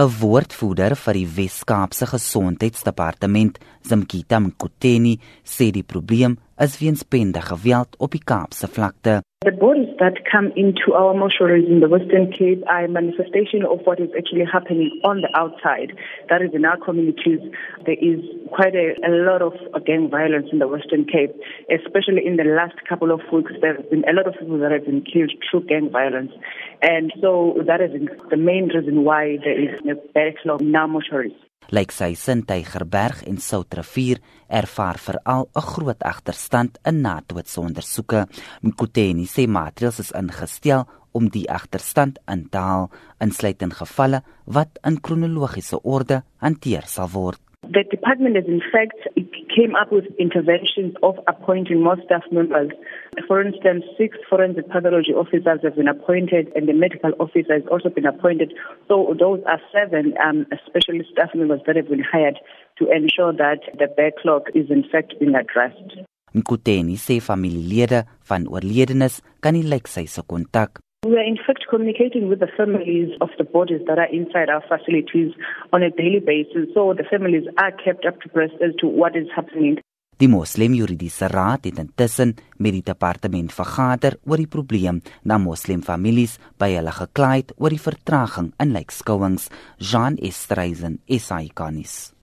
'n Woordvoerder vir die Wes-Kaapse Gesondheidsdepartement, Zimkita Mkuteni, sê die probleem is weens bende geweld op die Kaapse vlakte. The bodies that come into our mortuaries in the Western Cape are a manifestation of what is actually happening on the outside. That is in our communities. There is quite a, a lot of uh, gang violence in the Western Cape, especially in the last couple of weeks. There have been a lot of people that have been killed through gang violence. And so that is the main reason why there is a backlog in our mortuaries. Lyk sy sin Tygerberg en Soutrivier ervaar veral 'n groot agterstand in nadoetsondersoeke. Mkuteni sê maatreëls is ingestel om die agterstand in te haal, insluitend gevalle wat in kronologiese orde hanteer sal word. The department has in fact came up with interventions of appointing more staff members. For instance, six forensic pathology officers have been appointed and the medical officer has also been appointed. So those are seven um, specialist staff members that have been hired to ensure that the backlog is in fact being addressed. Mkuteni sê familielede van oorledenes kan nie lyk sy se kontak We are in fact communicating with the families of the bodies that are inside our facilities on a daily basis. So the families are kept up to breast as to what is happening. Die Moslem Juridiese Raad het intussen met die departement vergader oor die probleem na moslimfamilies by hulle gekla het oor die vertraging in lijkskouings. Jean Estreisen, SAICanis.